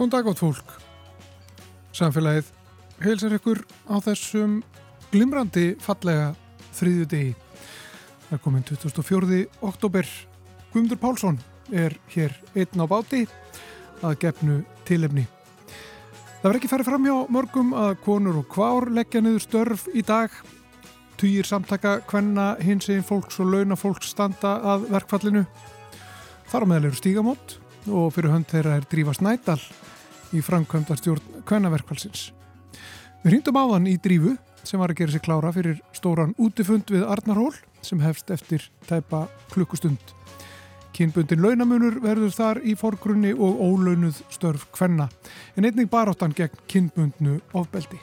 Góðan dag átt fólk. Samfélagið heilsar ykkur á þessum glimrandi fallega þriðju degi. Það er komin 24. oktober. Guðmundur Pálsson er hér einn á báti að gefnu tilefni. Það verður ekki farið fram hjá mörgum að konur og kvár leggja niður störf í dag. Týjir samtaka hvenna hins eginn fólks og launafólks standa að verkfallinu. Þar á meðal eru stígamót og fyrir hönd þeirra er Drífa Snædal í framkvæmdastjórn kvennaverkfallsins. Við hringdum á hann í Drífu sem var að gera sér klára fyrir stóran útifund við Arnarhól sem hefst eftir tæpa klukkustund. Kynbundin launamunur verður þar í forgrunni og ólaunuð störf kvenna en einnig baráttan gegn kynbundnu ofbeldi.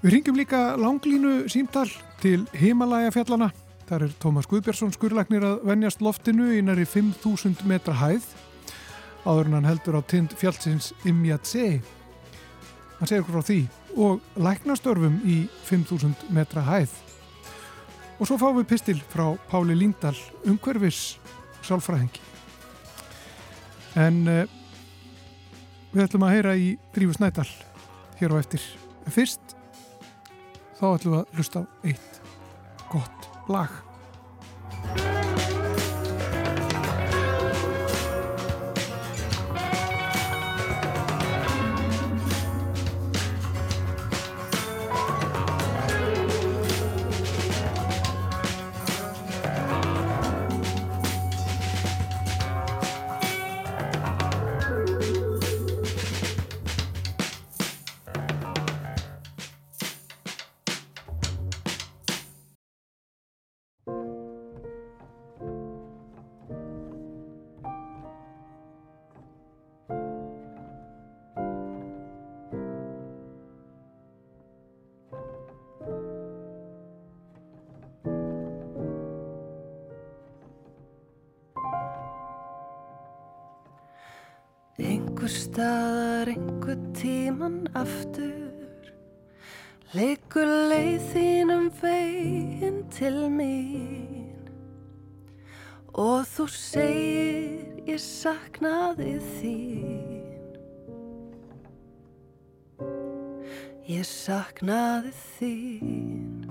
Við ringjum líka langlínu símtal til Himalaya fjallana. Þar er Tómas Guðbjörnsson skurlagnir að venjast loftinu í næri 5.000 metra hæð áður en hann heldur á tind fjallsins Imjatse. Hann segir okkur frá því og læknastörfum í 5.000 metra hæð. Og svo fáum við pistil frá Páli Líndal, umhverfis sálfræðingi. En uh, við ætlum að heyra í Drífu Snædal hér á eftir. En fyrst þá ætlum við að hlusta á eitt gott lag. Ég saknaði þín.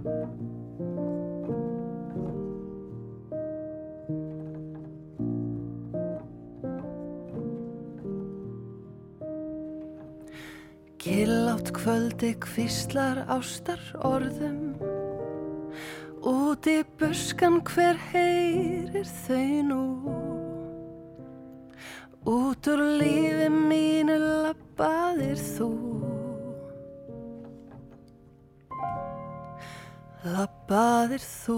Killátt kvöldi kvíslar ástar orðum. Út í buskan hver heyrir þau nú. Út úr lífi mínu labbaðir þú Labbaðir þú?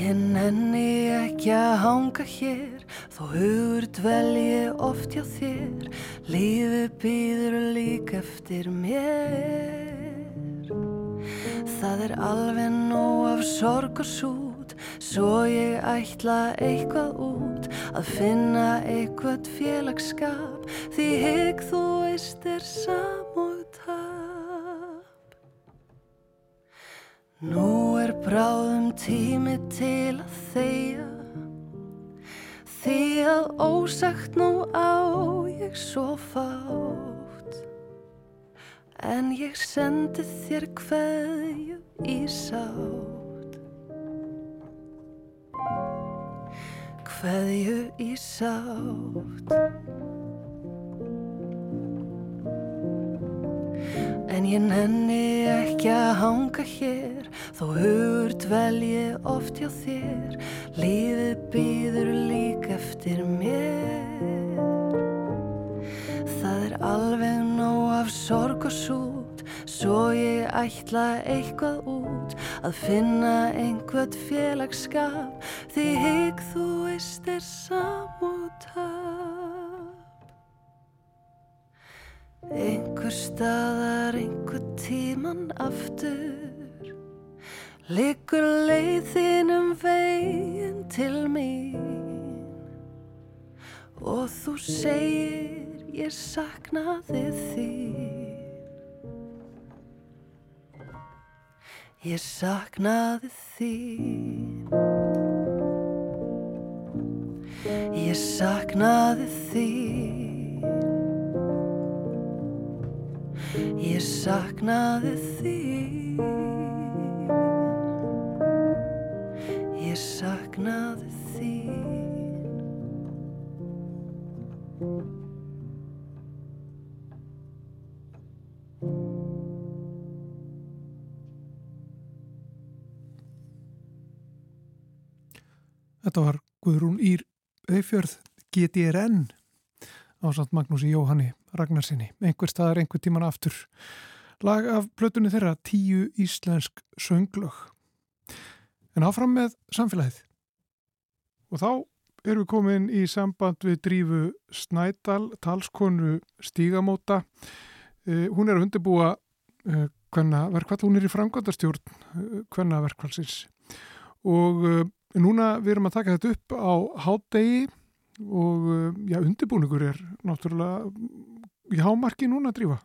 Ég nenni ekki að hanga hér Þó hugur dvelji oft hjá þér. Lífið býður lík eftir mér. Það er alveg nóg af sorg og sút Svo ég ætla eitthvað út Að finna eitthvað félagsskap Því hygg þú veist er samúð tap. Nú er bráðum tími til að þeia Því að ósagt nú á ég svo fátt. En ég sendi þér kveðju í sátt Kveðju í sátt. En ég nenni ekki að hanga hér Þó hugur dvelji oft hjá þér. Lífið býður lík eftir mér. Það er alveg nóg af sorg og sút Svo ég ætla eitthvað út Að finna einhvern félagsskap. Því hygg þú veist er samútap Einhver staðar, einhver tíman aftur Liggur leiðinum veginn til mín. Og þú segir ég saknaði þín Ég saknaði þín. Ég saknaði því Ég saknaði því Ég saknaði því Þetta var Guðrún Ír Eifjörð GTRN á samt Magnúsi Jóhanni Ragnarsinni einhver staðar einhver tíman aftur. Lag af plötunni þeirra tíu íslensk sönglög. En áfram með samfélagið. Og þá erum við komin í samband við drífu Snædal talskonu Stígamóta. Uh, hún er að undirbúa uh, hvenna verkvall, hún er í framkvæmdastjórn uh, hvenna verkvallsins og núna við erum að taka þetta upp á hátdegi og já, undirbúningur er náttúrulega í hámarki núna að drífa.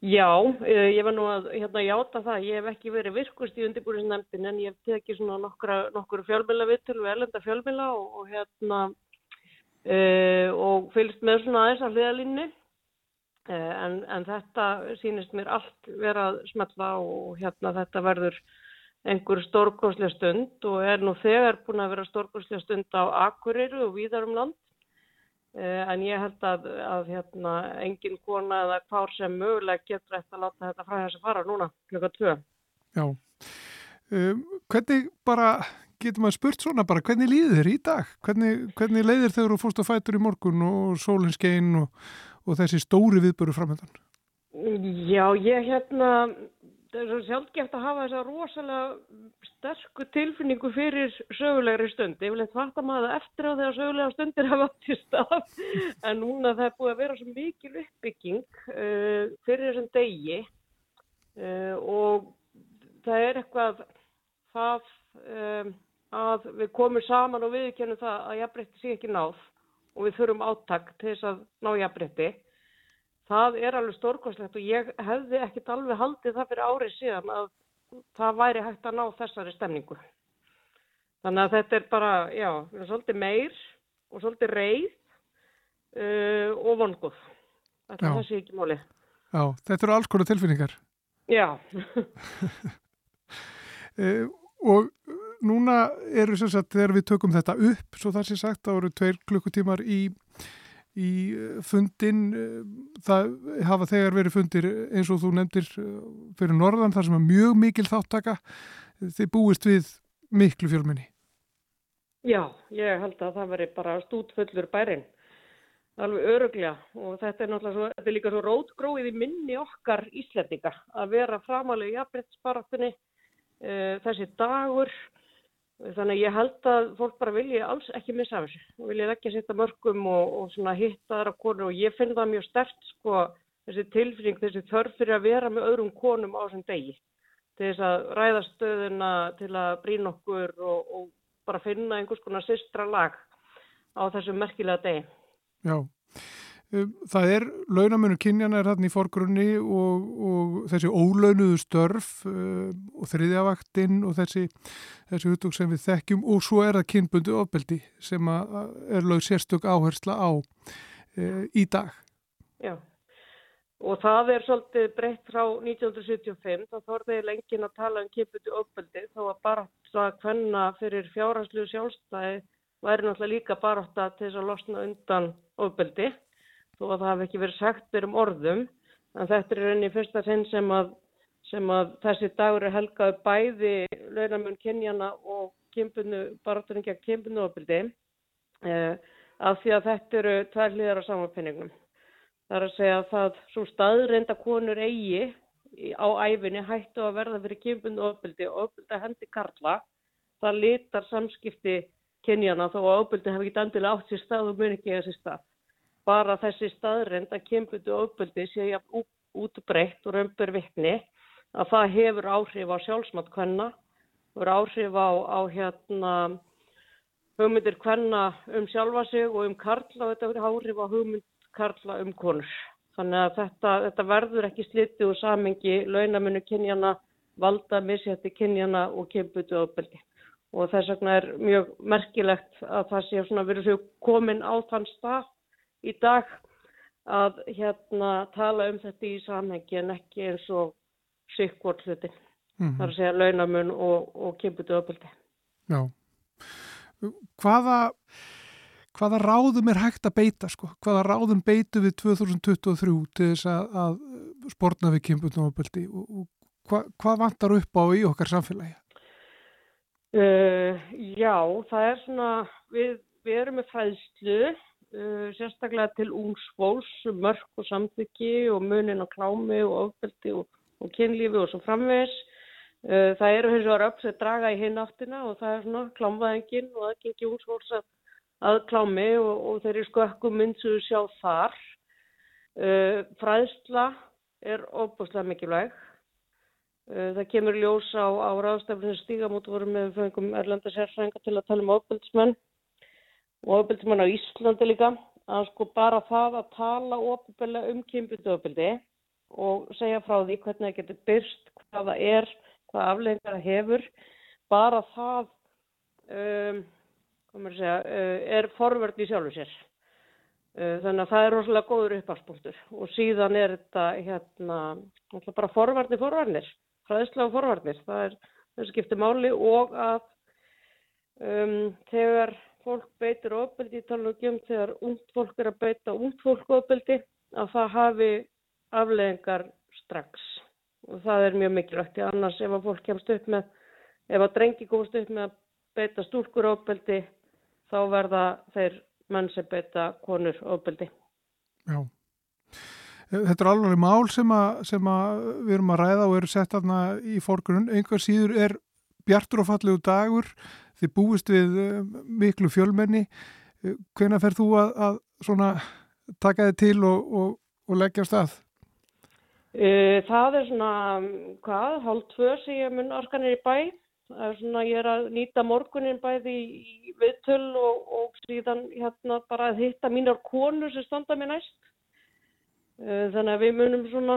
Já, ég var nú að hérna játa það, ég hef ekki verið virkust í undirbúinisnefndin en ég hef tekið svona nokkra, nokkur fjölmjöla vittul og erlenda fjölmjöla og, og hérna uh, og fylgst með svona aðeins af hliðalínni uh, en, en þetta sínist mér allt vera að smetla og hérna þetta verður einhver stórkoslega stund og er nú þegar búin að vera stórkoslega stund á Akureyru og víðar um land eh, en ég held að, að hérna, engin kona eða hvár sem mögulega getur eftir að láta þetta frá þess að fara núna klukka tvö. Já, um, hvernig bara, getur maður spurt svona bara, hvernig líður þér í dag? Hvernig, hvernig leiðir þegar þú fórst að fætur í morgun og sólinskein og, og þessi stóri viðböru framöndan? Já, ég hérna það er svo sjálfgeft að hafa þessa rosalega sterku tilfinningu fyrir sögulegri stund. Ég vil eitthvað fattar maður eftir á þegar sögulega stundir hafa átt í stað en núna það er búið að vera svo mikil uppbygging uh, fyrir þessum degi uh, og það er eitthvað það um, að við komum saman og viðkennum það að jafnbreytti sé ekki náð og við þurfum áttak til þess að ná jafnbreytti það er alveg stórkoslegt og ég hefði ekkit alveg haldið það fyrir árið síðan að það væri hægt að ná þessari stemningu. Þannig að þetta er bara, já, svolítið meir og svolítið reið uh, og vonguð. Þetta er þessi ekki móli. Já, þetta eru alls konar tilfinningar. Já. uh, og núna eru sem sagt, þegar við tökum þetta upp, svo það sé sagt, þá eru tveir klukkutímar í í eh, fundin eh, það hafa þegar verið fundir eins og þú nefndir eh, fyrir norðan þar sem er mjög mikil þáttaka þið búist við miklu fjölminni Já, ég held að það veri bara stútfullur bærin alveg öruglega og þetta er náttúrulega svo, þetta er líka svo rótgróið í minni okkar íslendinga að vera framalega í jafnbrettsbaraftunni uh, þessi dagur Þannig að ég held að fólk bara vilja alls ekki missa af þessu og vilja ekki setja mörgum og, og svona hitta þar á konu og ég finn það mjög stert sko þessi tilfinning, þessi þörf fyrir að vera með öðrum konum á þessum degi til þess að ræða stöðuna til að brína okkur og, og bara finna einhvers konar sýstra lag á þessum merkilega degi. Já. Það er, launamönu kynjana er þarna í forgrunni og, og þessi ólaunuðu störf uh, og þriðjavaktinn og þessi, þessi hutug sem við þekkjum og svo er það kynbundu ofbeldi sem er lög sérstök áhersla á uh, í dag. Já, og það er svolítið breytt frá 1975, þá þorðið lengin að tala um kynbundu ofbeldi þó að bara það hvenna fyrir fjárhanslu sjálfstæði væri náttúrulega líka baróta til þess að losna undan ofbeldi þó að það hef ekki verið sagt um orðum en þetta er enni fyrsta sinn sem að, sem að þessi dagur er helgaðu bæði launamun kynjana og kynbunnu ofbildi eh, af því að þetta eru tvær hlýðar á samanpinningum. Það er að segja að það svo staðreinda konur eigi á æfinni hættu að verða fyrir kynbunnu ofbildi og ofbildi hendi karla, það litar samskipti kynjana þó að ofbildi hefur ekki endilega átt sér stað og mun ekki sér stað bara þessi staðrind að kemputu ofbeldi sé jafn útbreytt og römbur vittni að það hefur áhrif á sjálfsmatt hvenna, hefur áhrif á, á hérna hugmyndir hvenna um sjálfa sig og um karla og þetta hefur áhrif á hugmynd karla um konur. Þannig að þetta, þetta verður ekki slitið úr samengi launamunni kynjana, valda misjætti kynjana og kemputu ofbeldi. og þess vegna er mjög merkilegt að það sé svona verið komin á þann stað í dag að hérna tala um þetta í samhengi en ekki eins og sykvort hlutin. Mm -hmm. Það er að segja launamun og, og kemputu öpildi. Já. Hvaða hvaða ráðum er hægt að beita sko? hvaða ráðum beitu við 2023 til þess að, að spórna við kynbundnofaböldi og, og hva, hvað vantar upp á í okkar samfélagi? Uh, já, það er svona við, við erum með fæðslu uh, sérstaklega til úngsfólks mörg og samþyggi og munin og klámi og ofbeldi og, og kynlífi og svo framvegs uh, það eru hins vegar upp sem draga í hinn áttina og það er svona klámvæðingin og það gengi úngsfólks að að klámi og, og þeirri skökkum myndsum sjá þar. Uh, fræðsla er óbúslega mikilvæg. Það kemur ljós á, á ráðstafnum stígamótu voru með fengum erlanda sérfrænga til að tala um ofbeldsmenn og ofbeldsmenn á Íslandi líka. Að sko bara það að tala ofbelda um kynbundu ofbeldi og segja frá því hvernig það getur byrst, hvað það er, hvað afleggingar það hefur. Bara það um, segja, eh, er forverð í sjálfu sér. Eh, þannig að það er rosalega góður uppáspunktur og síðan er þetta hérna, bara forvarnir forvarnir, fræðslega forvarnir, það er þessi skipti máli og að um, þegar fólk beitir ofbeldi í talunum, þegar ungd fólk er að beita ungd fólk ofbeldi, að það hafi afleðingar strax og það er mjög mikilvægt, annars ef að fólk kemst upp með, ef að drengi komst upp með að beita stúrkur ofbeldi, þá verða þeir mann sem beita konur ofbeldi. Já. Þetta er alveg mál sem, að, sem að við erum að ræða og eru sett aðna í fórgrunn. Einhver síður er bjartur og fallegu dagur. Þið búist við eh, miklu fjölmenni. Eh, Hvena fer þú að, að taka þið til og, og, og leggja stað? Eh, það er svona, hvað, hálf tvö sem ég mun orkanir í bæ Svona, ég er að nýta morgunin bæði í viðtöl og, og síðan hérna bara að hitta mínar konur sem standa mér næst. Eh, þannig að við munum svona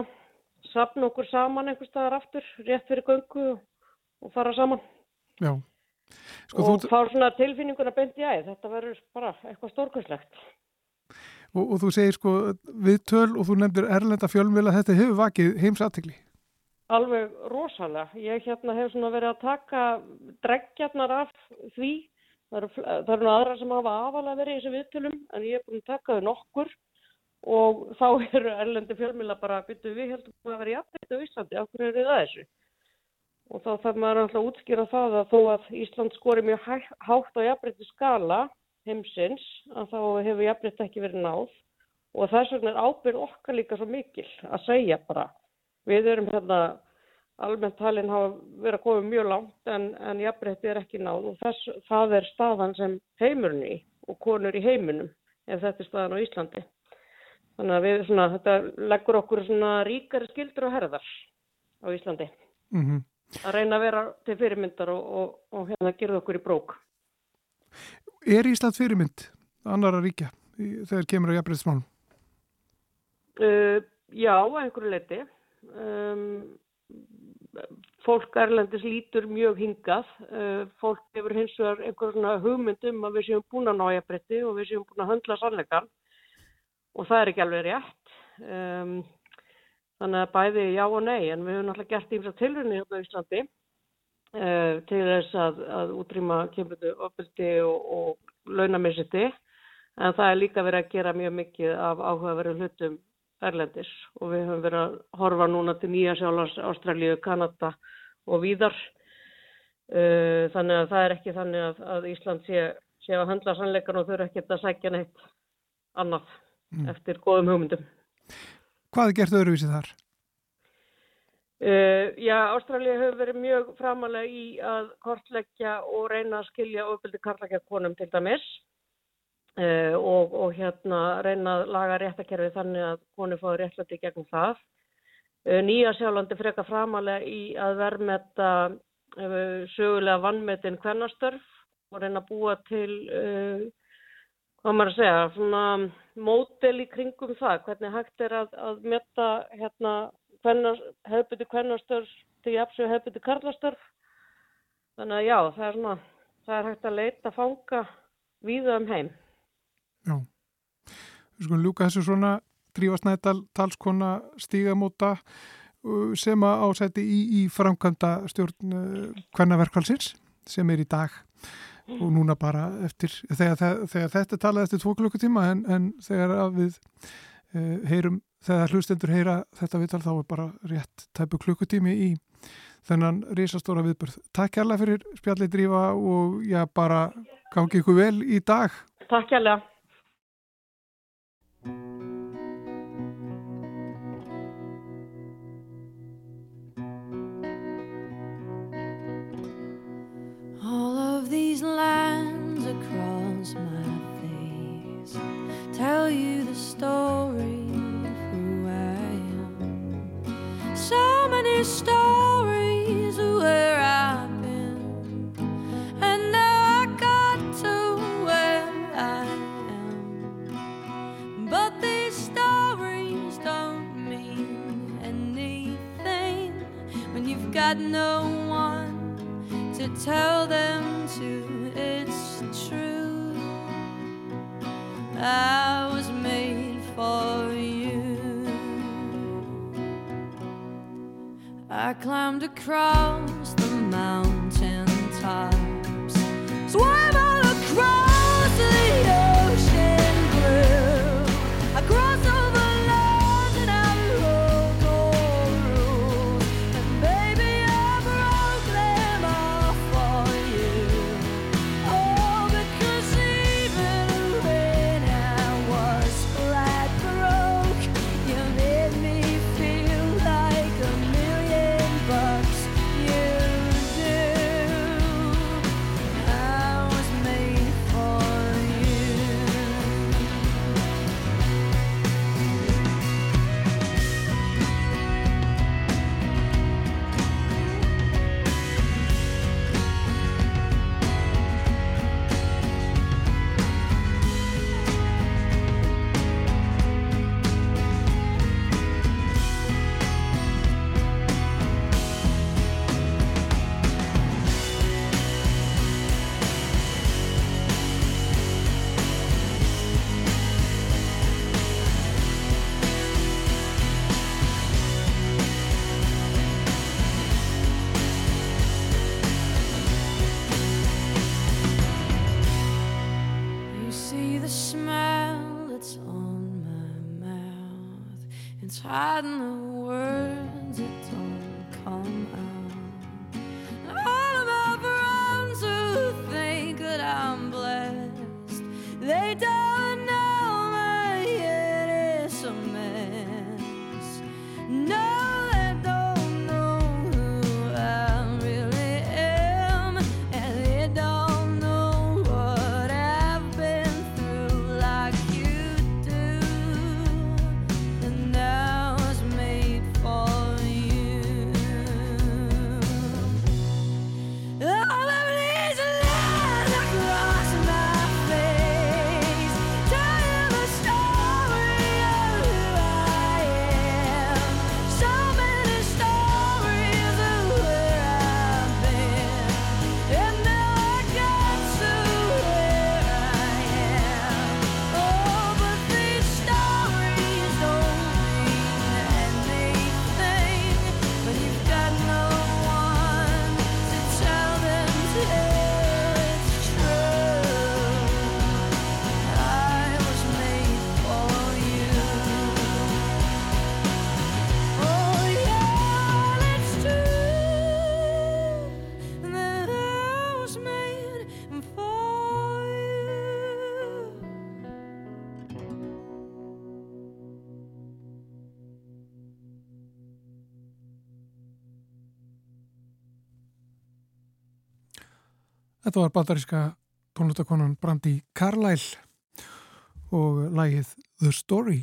sapna okkur saman einhver staðar aftur, rétt fyrir göngu og fara saman. Já. Sko, og þú... fá svona tilfinninguna beint í æð. Þetta verður bara eitthvað stórkvæslegt. Og, og þú segir sko viðtöl og þú nefndir erlenda fjölmjöla, þetta hefur vakið heimsatikli. Alveg rosalega. Ég hérna hef svona verið að taka dreggjarnar af því. Það eru, eru aðra sem hafa afalega verið í þessu viðtölum en ég hef búin að taka þau nokkur og þá eru erlendi fjölmila bara að byttu við heldum að vera í afbreytu á Íslandi. Af hverju eru það þessu? Og þá þarf maður alltaf að útskýra það að þó að Ísland skori mjög hátt á jafnbreytti skala heimsins að þá hefur jafnbreytti ekki verið náð og þess vegna er ábyrð okkar líka svo mikil að segja bara Við erum hérna almennt talin hafa verið að koma mjög langt en, en jafnbreytti er ekki náð og þess, það er staðan sem heimurinn í og konur í heiminum ef þetta er staðan á Íslandi. Þannig að við svona, þetta leggur okkur svona ríkari skildur og herðar á Íslandi. Mm -hmm. Að reyna að vera til fyrirmyndar og, og, og hérna gerða okkur í brók. Er Ísland fyrirmynd annara ríkja þegar kemur á jafnbreyttismálum? Uh, já, einhverju leiti um, fólk erlendis lítur mjög hingað uh, fólk hefur hins vegar einhver svona hugmynd um að við séum búin að nája bretti og við séum búin að höndla sannleikan og það er ekki alveg rétt um, þannig að bæði já og nei en við höfum náttúrulega gert ímsa tilrunni hérna á Íslandi uh, til þess að, að útrýma kemurðu opildi og, og launamissiti en það er líka verið að gera mjög mikið af áhugaverðu hlutum Erlendis og við höfum verið að horfa núna til Nýja sjálfars, Ástralju, Kanada og víðar. Uh, þannig að það er ekki þannig að, að Ísland sé, sé að handla sannleikan og eru ekkert að sækja neitt annað mm. eftir góðum hugmyndum. Hvað er gert öðruvísið þar? Uh, já, Ástralja hefur verið mjög framalega í að kortleggja og reyna að skilja ofbildi karlakja konum til dæmis. Uh, og, og hérna reyna að laga réttakerfi þannig að konu fái réttlæti gegnum það. Uh, Nýja sjálfandi freka framalega í að verðmeta uh, sögulega vannmetin hvernastörf og reyna að búa til, hvað maður að segja, svona mótel í kringum það, hvernig hægt er að, að metta hérna hefðbytti hvernastörf til jafnsög hefðbytti karlastörf. Þannig að já, það er svona það er hægt að leita að fanga víða um heim. Já, við skulum ljúka þessu svona drífasnættal talskona stígamóta uh, sem að ásæti í, í framkvæmda stjórn hvernaverkvælsins uh, sem er í dag og núna bara eftir, þegar, þegar þetta talaði eftir tvo klukkutíma en, en þegar við uh, heyrum, þegar hlustendur heyra þetta viðtal þá er bara rétt tæpu klukkutími í þennan risastóra viðbörð. Takk kærlega fyrir spjalli drífa og já bara gangi ykkur vel í dag. Takk kærlega. Lines across my face tell you the story of who I am. So many stories of where I've been, and now I got to where I am. But these stories don't mean anything when you've got no one to tell them climbed across the mountain Þetta var bandaríska tónlustakonan Brandi Carlyle og lægið The Story.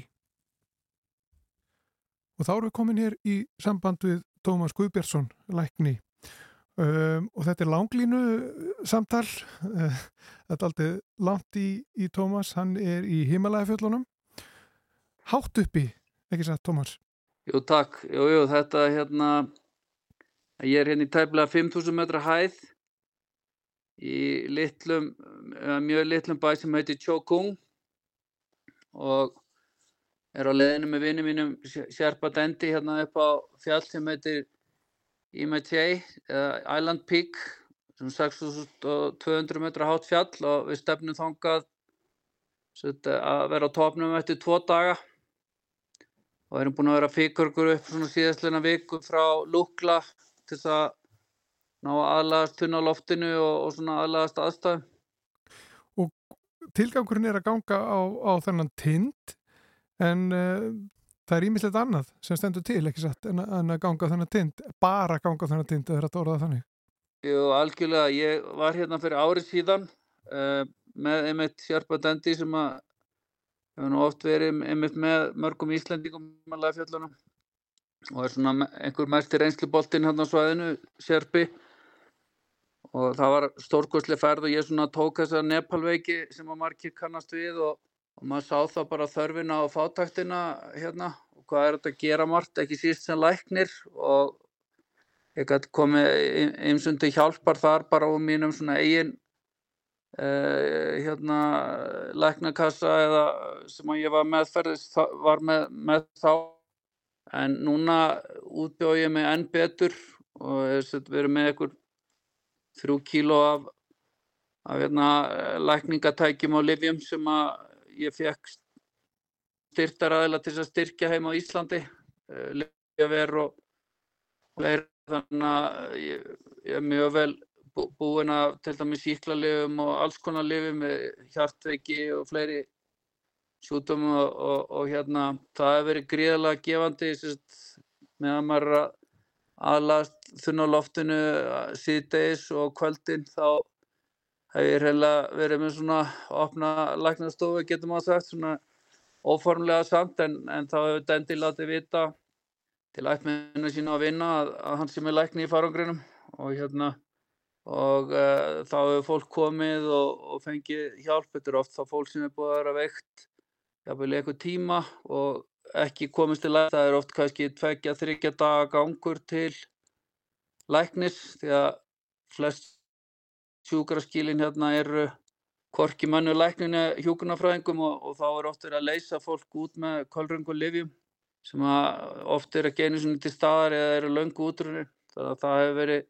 Og þá erum við komin hér í samband við Tómas Guðbjörnsson, lækni. Um, og þetta er langlínu samtal. Uh, þetta er aldrei langt í, í Tómas. Hann er í Himalæðafjöllunum. Hátt uppi, ekki satt Tómas? Jú, takk. Jú, jú, þetta hérna, ég er hérna í tæplega 5.000 metra hæð í litlum, mjög litlum bæ sem heitir Chokung og er á leðinu með vinið mínum Sherpa Dendi hérna upp á fjall sem heitir Imetjei eða Island Peak sem 6200 metra hátt fjall og við stefnum þangað að vera á topnum eftir tvo daga. Og erum búin að vera fíkurkur upp svona síðastleina viku frá Lukla til þess að ná aðlagast tunna á loftinu og, og svona aðlagast aðstæðum. Og tilgangurinn er að ganga á, á þennan tind en uh, það er ímislegt annað sem stendur til, ekki satt, en, en að ganga á þennan tind, bara að ganga á þennan tind, eða þetta orðað þannig? Jú, algjörlega, ég var hérna fyrir árið síðan uh, með einmitt Sjarpa Dendi sem að hefur nú oft verið einmitt með mörgum Íslandingum með lagfjöldunum og er svona einhver mest í reynsluboltinn hérna á svæðinu, Sjarpi og það var stórkostlega ferð og ég svona tók þessa Nepalveiki sem að margir kannast við og, og maður sá það bara þörfina og fátaktina hérna. Og hvað er þetta að gera margt, ekki síst sem læknir og ég gæti komið einsundi hjálpar þar bara á mínum svona eigin uh, hérna læknakassa eða sem að ég var meðferðist var með, með þá. En núna útbjóð ég mig enn betur og við erum með einhver þrjú kíló af, af hérna, lækningatækjum og livjum sem ég fekk styrtaræðila til að styrkja heim á Íslandi eh, livjaver og, og þannig að ég, ég er mjög vel búin að til dæmis síklarlifum og alls konar lifum með hjartveiki og fleiri sjútum og, og, og hérna það hefur verið gríðarlega gefandi meðan maður að aðlast þunna loftinu síðdeis og kvöldin þá hef ég reynilega verið með svona opna læknastofu getum að sagt svona óformlega samt en, en þá hefur Dendi látið vita til ættmennu sína að vinna að, að hann sem er lækni í farangrinum og hérna og uh, þá hefur fólk komið og, og fengið hjálp, þetta er oft þá fólk sem er búið að vera veikt jafnvel eitthvað tíma og ekki komist til læknis, það er oft kannski tveggja, þryggja daga gangur til læknis því að flest sjúkraskílin hérna eru korki mannu lækninu hjúkunarfræðingum og, og þá er oft verið að leysa fólk út með kolröngu livjum sem oft er að svona til staðar eða eru löngu útrunni þannig að það hefur verið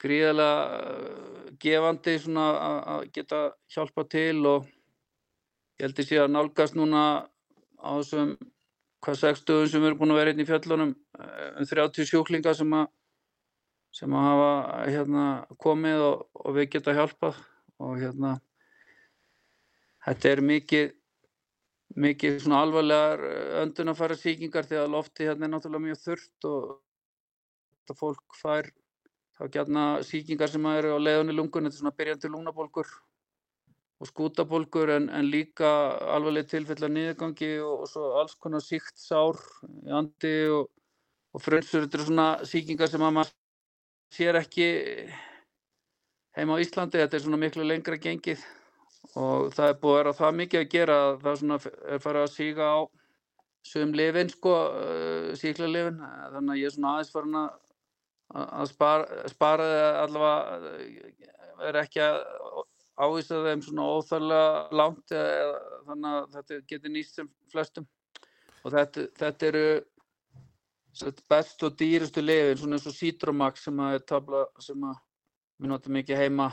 gríðarlega uh, gefandi að geta hjálpa til og ég held að sé að nálgast núna á þessum hvað 60 sem eru búin að vera inn hérna í fjöllunum eh, um 30 sjúklingar sem að sem að hafa hérna komið og, og við geta hjálpað og hérna þetta er mikið mikið svona alvarlegar eh, öndunafæra síkingar því að lofti hérna er náttúrulega mjög þurft og þetta fólk fær þá gætna síkingar sem eru á leiðunni lungun, þetta er svona byrjandi lúnabólkur og skútabólgur en, en líka alvarleg tilfell af niðurgangi og, og svo alls konar síkt sár í andi og, og frönsur, þetta eru svona síkingar sem að maður sér ekki heima á Íslandi, þetta er svona miklu lengra gengið og það er búið að vera það mikið að gera að það svona er farið að síga á sögum lifin sko, uh, síkla lifin, þannig að ég er svona aðeins farin að, að spara, spara allavega, er ekki að ávísa þeim svona óþarlega langt eða, þannig að þetta getur nýst sem flestum. Og þetta, þetta eru best og dýrustu lifin svona eins og Citromax sem að er tabla sem að við notum mikið heima.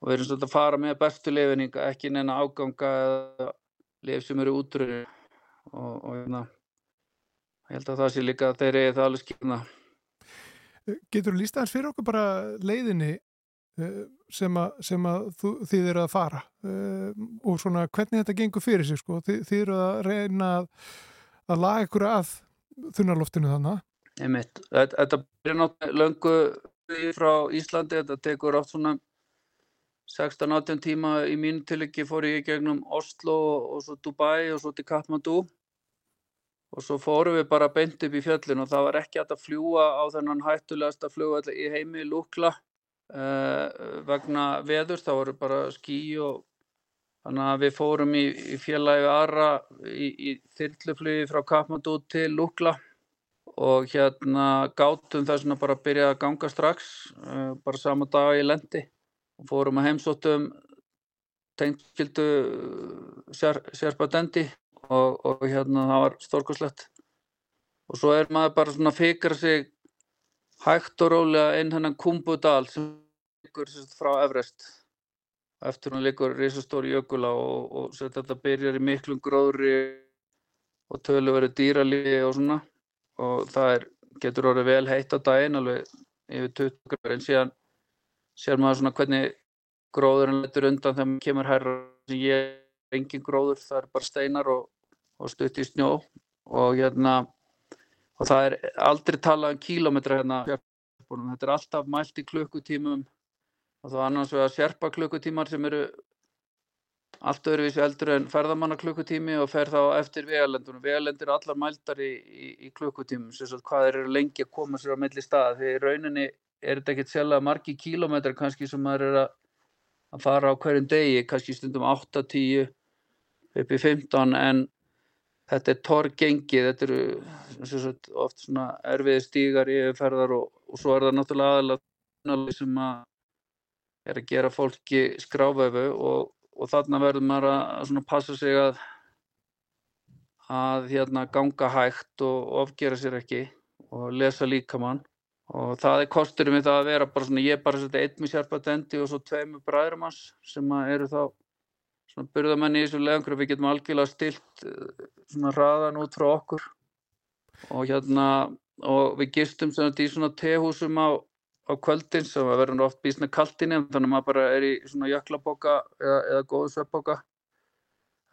Og við erum svona að fara með bestu lifin ekki neina áganga eða lif sem eru útrúið og, og hérna ég held að það sé líka að þeir eru það alveg skilna Getur þú lísta hans fyrir okkur bara leiðinni Eh, sem að, sem að þú, þið eru að fara? Uh, og svona hvernig þetta gengur fyrir sig sko, þið, þið eru að reyna að, að laga ykkur að þunarloftinu þannig Einmitt. Þetta byrja náttúrulega löngu frá Íslandi, þetta tekur átt svona 16-18 tíma í mínu tilöki fór ég gegnum Oslo og svo Dubai og svo til Kathmandu. Og svo fórum við bara beint upp í fjöllin og það var ekki að fljúa á þennan hættulegasta fljóðall í heimi Lukla uh, vegna veður, þá voru bara skí og þannig að við fórum í, í félagi aðra í, í þyrluflugi frá Kathmandu til Lukla og hérna gátum þess að bara byrja að ganga strax, uh, bara sama dag í lendi og fórum að heimsóttum tengildu sérpadendi og, og hérna það var stórkoslegt og svo er maður bara svona að fikra sig hægt og rólega inn hennan Kumbudal sem liggur frá Everest eftir hún liggur risastóri jökula og, og þetta byrjar í miklum gróðri og tölu verið dýralífi og svona. Og það er, getur orðið vel heitt á daginn alveg yfir 20 gráður. En síðan sér maður svona hvernig gróðurinn letur undan þegar maður kemur herra sem ég er engin gróður, það er bara steinar og, og stutt í snjó. Og hérna og það er aldrei talað um kílometra hérna þetta er alltaf mælt í klukkutímum og þá annars vegar sérpa klukkutímar sem eru allt öðruvísi eldur en ferðamanna klukkutími og fer þá eftir vegalendunum. Vegalendur er allar mældar í, í, í klukkutímum, sem svo hvað eru lengi að koma sér á milli staða. Því rauninni er þetta ekkert sjálf margi kílómetrar kannski sem maður er að, að fara á hverjum degi, kannski stundum 8-10 upp í 15 en þetta er torrgengið, þetta eru sagt, oft svona erfiði stígar í ferðar og, og svo er það náttúrulega aðalega sem að er að gera fólki skráfæfu og og þarna verður maður að passa sig að að hérna ganga hægt og ofgera sér ekki og lesa líkamann. Og það er kosturum við það að vera bara svona ég er bara svona einn með sérpatendi og svo tvei með bræðurum hans sem eru þá svona byrðamenni í þessu leðangur við getum algjörlega stilt eh, svona raðan út frá okkur. Og hérna og við gistum svona í svona tehúsum á á kvöldin sem verður oft bísna kaltinni þannig að maður bara er í svona jöklaboka eða, eða góðu sveppboka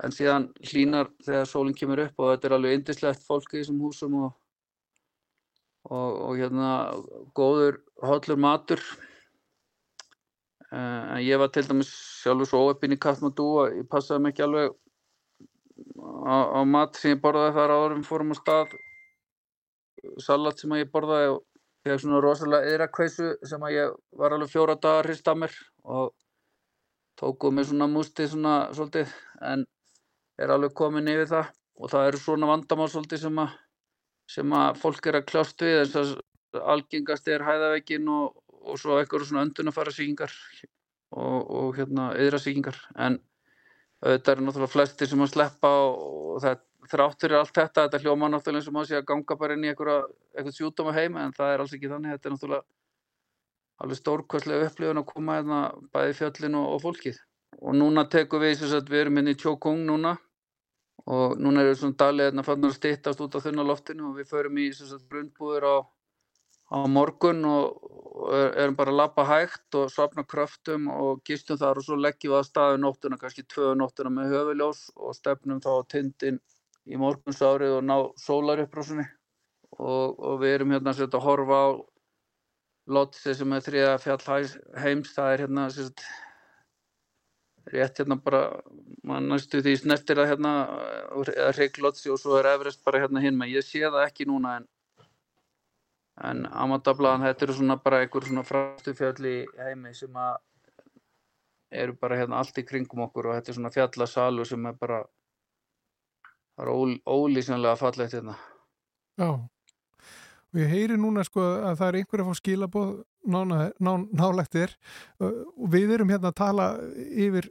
en síðan hlínar þegar sólinn kemur upp og þetta er alveg indislegt fólk í þessum húsum og, og, og hérna góður hollur matur. En ég var til dæmis sjálfur svo óöppin í Kathmandu og ég passaði mig ekki alveg á, á mat sem ég borðaði þar áður við fórum á stað. Salat sem ég borðaði og fekk svona rosalega yðrakveisu sem að ég var alveg fjóra dagar hrist af mér og tókuð mér svona músti svona svolítið en er alveg komin yfir það. Og það eru svona vandamál svolítið sem að, sem að fólk er að kljást við eins og algengast er hæðaveikin og, og svo eitthvað svona öndunafæra síkingar og, og hérna yðrasíkingar en þetta eru náttúrulega flesti sem að sleppa og það þráttur er allt þetta, þetta hljóma náttúrulega eins og maður sé að ganga bara inn í eitthvað sjúdóma heima en það er alls ekki þannig, þetta er náttúrulega alveg stórkvæslega upplifun að koma hérna bæði fjöllin og, og fólkið. Og núna tekum við þess að við erum inn hérna í Tjókung núna og núna erum við svona dalið hérna fannar að stittast út á þunna loftinu og við förum í þess að brundbúður á, á morgun og, og erum bara að lappa hægt og svapna kröftum og gistum þar og svo leggjum við að staðu nóttuna, kannski tvö nóttuna með höfuljós og stefnum þá tindin í morgunsárið og ná sólarupprosunni og, og við erum hérna að horfa á Lotse sem er þriða fjall heims, það er hérna sett, rétt hérna bara mann næstu því snertir að hérna eða Hrygg Lotse og svo er Everest bara hérna hinn með, ég sé það ekki núna en en Amadablaðan þetta eru svona bara einhver svona fræstu fjöll í heimi sem að eru bara hérna allt í kringum okkur og þetta er svona fjallasalur sem er bara það er ól, ólýsanlega fallegt hérna. Já, og ég heyri núna sko að það er einhver að fá skilaboð nálegt er og við erum hérna að tala yfir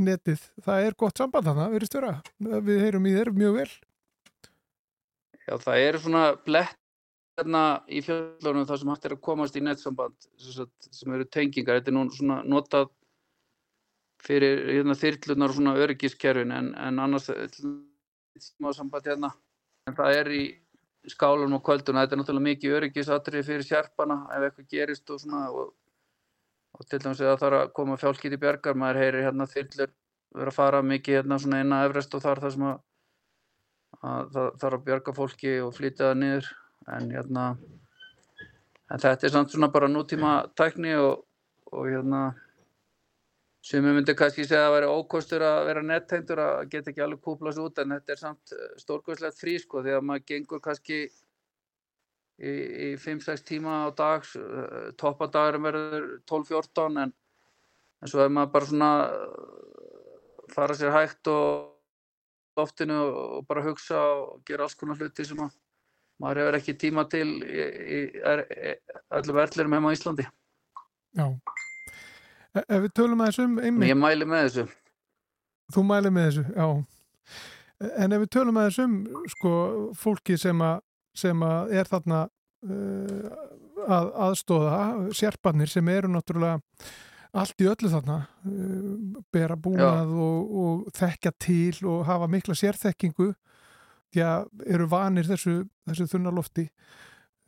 netið. Það er gott samband þannig, verist vera. Við heyrum í þér mjög vel. Já, það er svona blett hérna í fjöldunum þar sem hægt er að komast í nettsamband sem eru tengingar. Þetta er nú svona notað fyrir hérna, þyrlunar og svona öryggiskerfin en, en annars samband hérna. En það er í skálunum og kvölduna þetta er náttúrulega mikið öryggisatrið fyrir sérpana ef eitthvað gerist og svona og, og til dæmis að það þarf að koma fjálkið í björgar, maður heyrir hérna þyrlur vera að fara mikið hérna svona inn að Everest og þar þar sem að, að það þarf að björga fólki og flytja það niður. En hérna en þetta er samt svona bara nútíma tækni og, og hérna sem ég myndi kannski segja að það væri ókostur að vera nettengtur að geta ekki alveg kúplast út en þetta er samt eh, stórkvæmslegt frí sko því að maður gengur kannski í, í 5-6 tíma á dags eh, toppadagurum verður 12-14 en, en svo er maður bara svona eh, fara sér hægt og oftinu og bara hugsa og gera alls konar hluti sem að maður hefur ekki tíma til í, í, í öllum verðlirum heima á Íslandi. Já. E, ef við tölum aðeins um einmitt, Ég mæli með þessu. þú mæli með þessu, já. En ef við tölum aðeins um sko, fólki sem, a, sem a er þarna uh, að aðstóða, sérbarnir sem eru náttúrulega allt í öllu þarna, uh, bera búnað og, og þekka til og hafa mikla sérþekkingu, já, eru vanir þessu, þessu þunna lofti.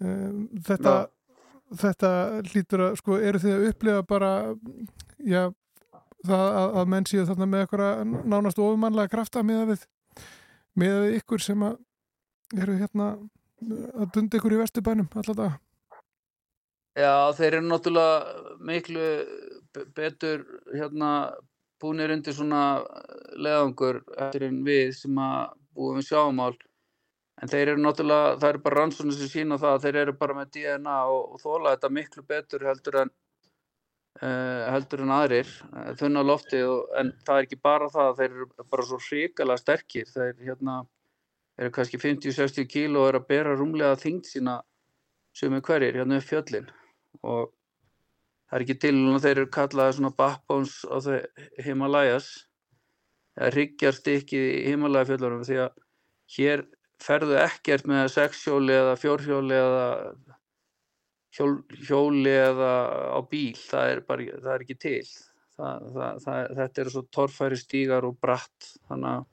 Um, þetta, þetta hlýtur að, sko, eru þið að upplifa bara, já, það að, að menn séu þarna með eitthvað nánast ofumannlega krafta með við, með við ykkur sem að eru hérna að dunda ykkur í vesturbænum alltaf. Já, þeir eru náttúrulega miklu be- betur hérna búinir undir svona leðangur eftir en við sem að búum við sjáumál. En þeir eru náttúrulega, það eru bara rannsóknir sem sína það að þeir eru bara með DNA og, og þóla þetta miklu betur heldur en uh, heldur en aðrir, uh, þunna lofti og, en það er ekki bara það, þeir eru bara svo hrikalega sterkir. Þeir hérna eru kannski 50-60 kíló og eru að bera rúmlega þyngd sína sem er hverjir hérna upp fjöllin og það er ekki til að þeir eru kallaði svona backbones á þau Himalayas eða hryggjarstykkið í Himalaya fjöllunum því að hér ferðu ekkert með sexhjóli eða fjórhjóli eða hjól, hjóli eða á bíl það er bara það er ekki til. Það, það, þetta eru svo torfæri stígar og bratt þannig að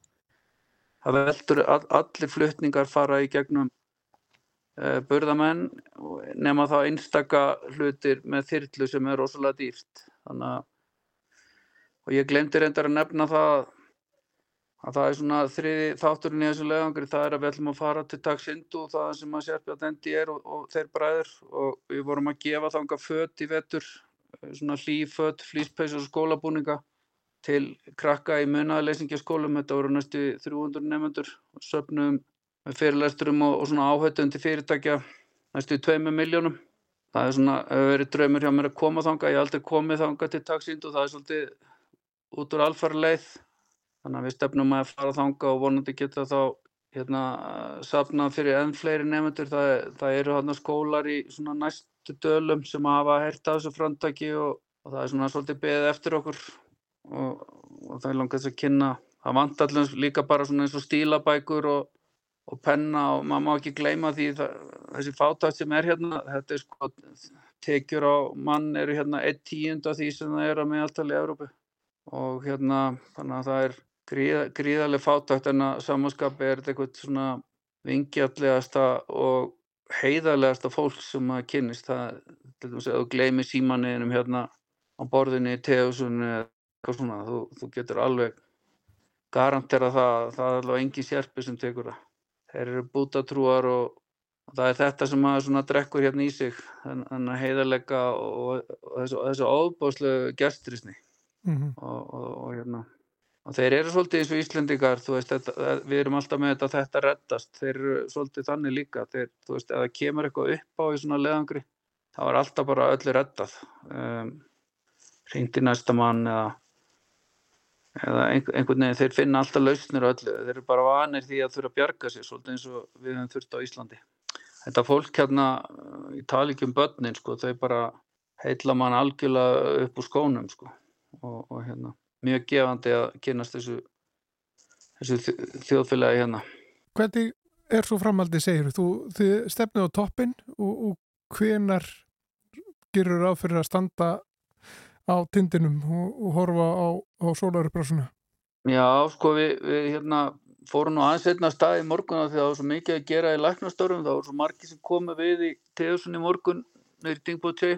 það veldur all, allir flutningar fara í gegnum uh, burðamenn og- nema þá einstaka hlutir með þyrlu sem er rosalega dýrt. Þannig að og ég glemdi reyndar að nefna það að það er svona þriði þátturinn í þessu leiðangri það er að við ætlum að fara til Taksindu og það sem að Sérpjátendi er og, og þeir bræður og við vorum að gefa þanga föt í vetur eh, svona hlýföt, flýspeysur og skólabúninga til krakka í munaðleysingjaskólum þetta voru næstu 300 nefnendur og söfnum með fyrirlesturum og, og svona áhættum til fyrirtækja næstu 2 miljónum það er svona, hefur verið draumur hjá mér að koma þanga ég hef aldrei komið þanga til Taksindu það er svolítið út úr alfara leið þannig að við stefnum að fara þanga og vonandi geta þá hérna safnað fyrir enn fleiri nefnendur það, það eru hérna skólar í næstu dölum sem hafa heyrt af þessu framtaki og, og það er svona svolítið beðið eftir okkur. Og, og það er langast að kynna. Það vant allir líka bara svona eins og stílabækur og, og penna og maður má ekki gleyma því það, þessi fátækt sem er hérna þetta er sko tekjur á mann eru hérna einn tíund af því sem það er að meðaltali í Evrópu. Og hérna þannig að það er gríða, gríðarlega fátækt en að samanskapi er þetta eitthvað svona vingjallegasta og heiðarlegasta fólk sem maður kynnist. Það, til dæmis að þú gleymir símanniðinum hérna á borðinni í tegusunni eða eitthvað svona, þú, þú getur alveg garantera það, það er alveg engin sérpi sem tekur það. Þeir eru bútatrúar og, og það er þetta sem maður svona drekkur hérna í sig, þannig að heiðarlega og, og þessu, þessu óbáslegu gestrisni. Mm og, og, og hérna og þeir eru svolítið eins og Íslendingar þú veist, þetta, við erum alltaf með þetta þetta reddast, þeir eru svolítið þannig líka þeir, þú veist, ef það kemur eitthvað upp á í svona leðangri, þá er alltaf bara öllu reddað. Um, hringdi næsta mann eða eða einhver, einhvern veginn, þeir finna alltaf lausnir á öllu, þeir eru bara vanir því að þurfa að bjarga sér, svolítið eins og við höfum þurft á Íslandi. Þetta fólk hérna, ég tala ekki um börnin sko, þau bara heilla mann algjörlega upp úr skónum sko og, og hérna, mjög gefandi að kynast þessu, þessu þjóðfélagi hérna. Hvernig er svo framhaldið segir þú? Þið stefnið á toppin og, og hvenar gerur ráð fyrir að standa á tindinum og, og horfa á, á sólarupprásuna? Já, sko við, við hérna fórum nú aðeins einna stað í morgun því að það var svo mikið að gera í læknastörfum, það voru svo margir sem komu við í Teðusun í morgun neyri Dingbóti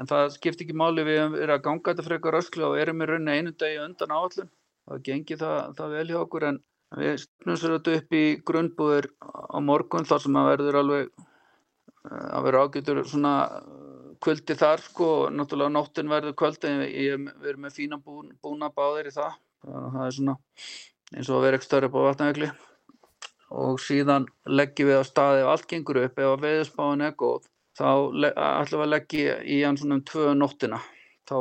en það skipti ekki máli við verið að ganga þetta frekar öskla og erum í rauninni einu degi undan áallun það gengi það, það vel hjá okkur en við stefnum sér þetta upp í grunnbúðir á morgun þar sem að verður alveg eh, að vera ágætur svona eh, kvöldi þar sko. Og náttúrulega nóttin verður kvöld en við, erum með fína bún, búna báðir í það. Það er svona eins og að vera ekki stöður upp á vatnajökli. Og síðan leggjum við á staði ef allt gengur upp, ef að veðurspáin er góð þá ætlum við að leggja í hann svona um tvö nóttina. Þá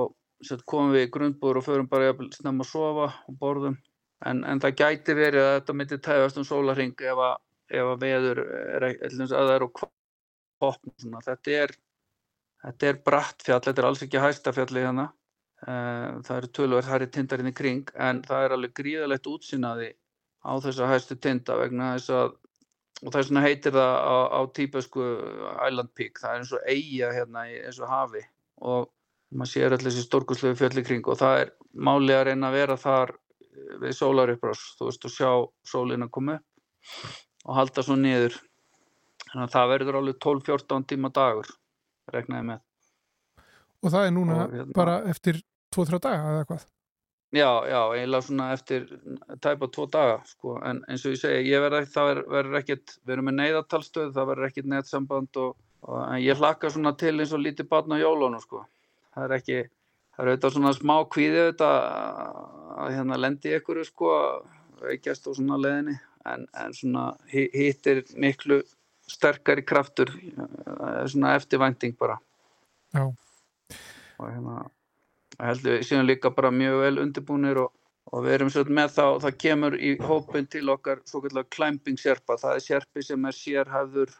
sett, komum við í grundbúður og förum bara jafnvel snemma að sofa og borðum. En, en það gæti verið að þetta myndi tæfast um sólarhing ef að, ef að veður er, dæmis að það er koppn svona. þetta er þetta er bratt fjall, þetta er alls ekki hæsta fjalli hérna. Uh, það eru tölverð hærri tindarinn í kring en það er alveg gríðalegt útsýnaði á þessa hæstu tinda vegna þess að og þess vegna heitir það á, á típesku Island Peak, það er eins og eiga hérna í eins og hafi. Og maður sér allir þessi stórkuslegu fjöll í kring. Og það er málið að reyna að vera þar við sólarupprás, þú veist, og sjá sólina koma og halda svo niður. Þannig að það verður alveg 12-14 tíma dagur regnaði með. Og það er núna Og hérna- bara eftir 2-3 daga eða hvað Já, já, eiginlega svona eftir tæpa tvo daga, sko, en eins og ég segi, ég verð ekki, það ver- verður ekkit, við erum með neyðartalstöð, það verður ekkit netsamband og, og ég hlakka svona til eins og lítið barn á jólunum, sko. Það er ekki, það er auðvitað svona smá kvíði auðvitað að hérna lendi ykkur, sko, veikjast og svona leiðinni, en, en svona hi- hitt er miklu sterkari kraftur, svona eftirvænting bara. Já, og hérna ég held við séum líka bara mjög vel undirbúnir og, og við erum svolítið með þá það kemur í hópin til okkar svo kallar climbing sérpa, það er sérpi sem er sérhæfður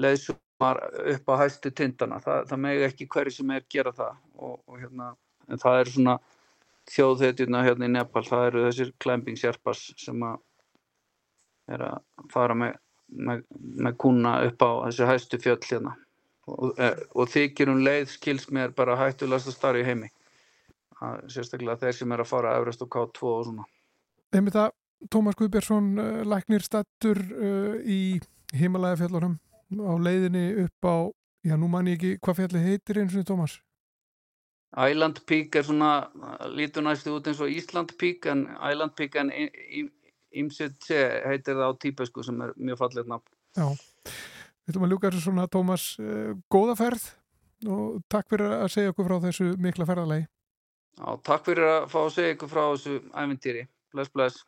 leiðsumar upp á hæstu tindana. Það, það megi ekki hverju sem er gera það. Og, og hérna, en það er svona þjóðhetjuna hérna í Nepal. Það eru þessir climbing sérpas sem að er að fara með, með, með kuna upp á þessi hæstu fjöll hérna. Og, eh, og þykir um leið skils mér bara hættulegast að starfa í heimi sérstaklega þeir sem er að fara Everest og K2 og svona. Einmitt það Tómas Guðbjörnsson uh, læknir stattur uh, í Himalæja fjallunum á leiðinni upp á já, nú man ég ekki hvað fjalli heitir eins og Tómas. Island Peak er svona lítur næstu út eins og Ísland Peak en Island Peak en Imsit heitir það á típesku sem er mjög fallið nafn. Já, við ætlum að ljúka þessu svona Tómas, uh, góða ferð og takk fyrir að segja okkur frá þessu mikla ferðalegi Já, takk fyrir að fá að segja ykkur frá þessu æventýri. Bless, bless.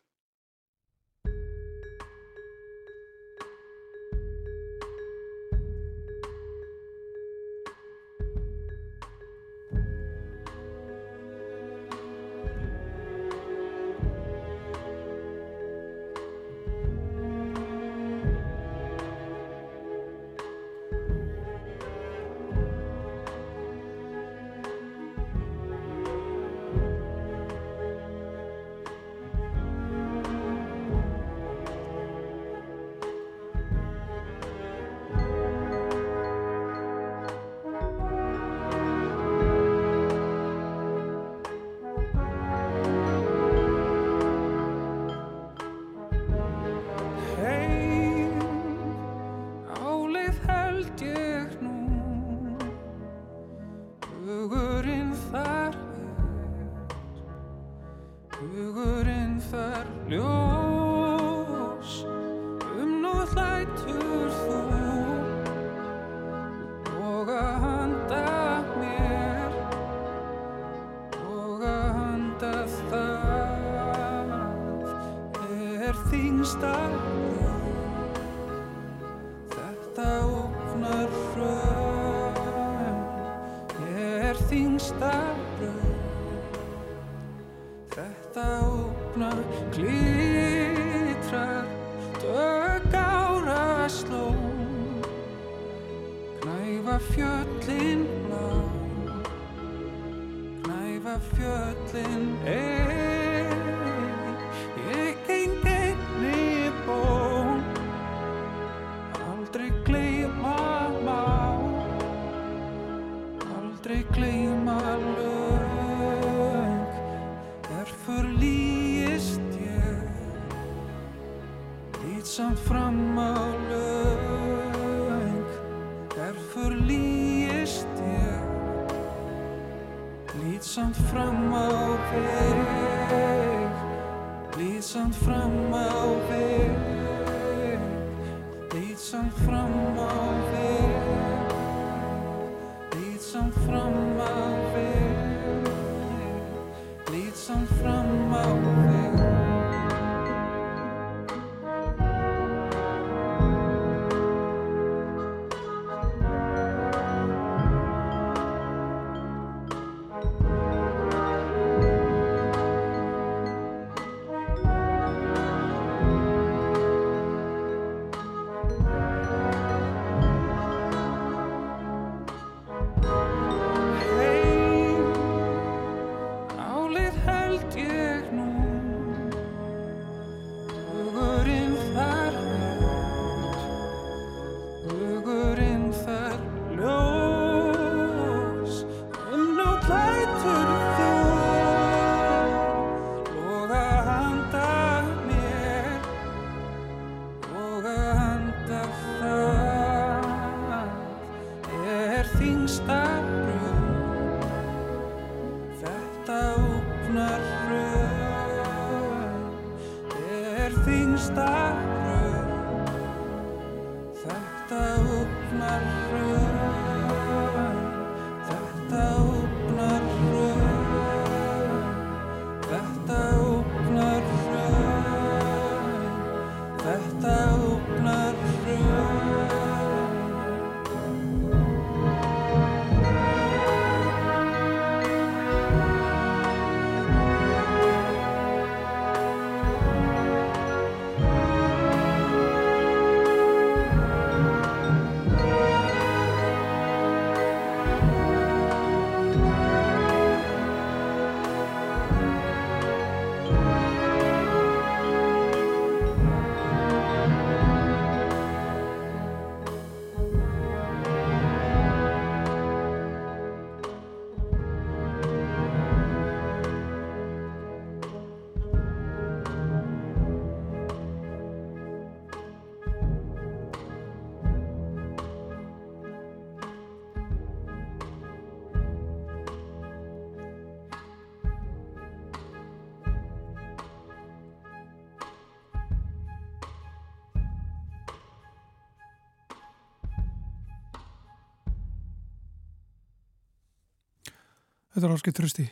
Þetta er Áskei Trösti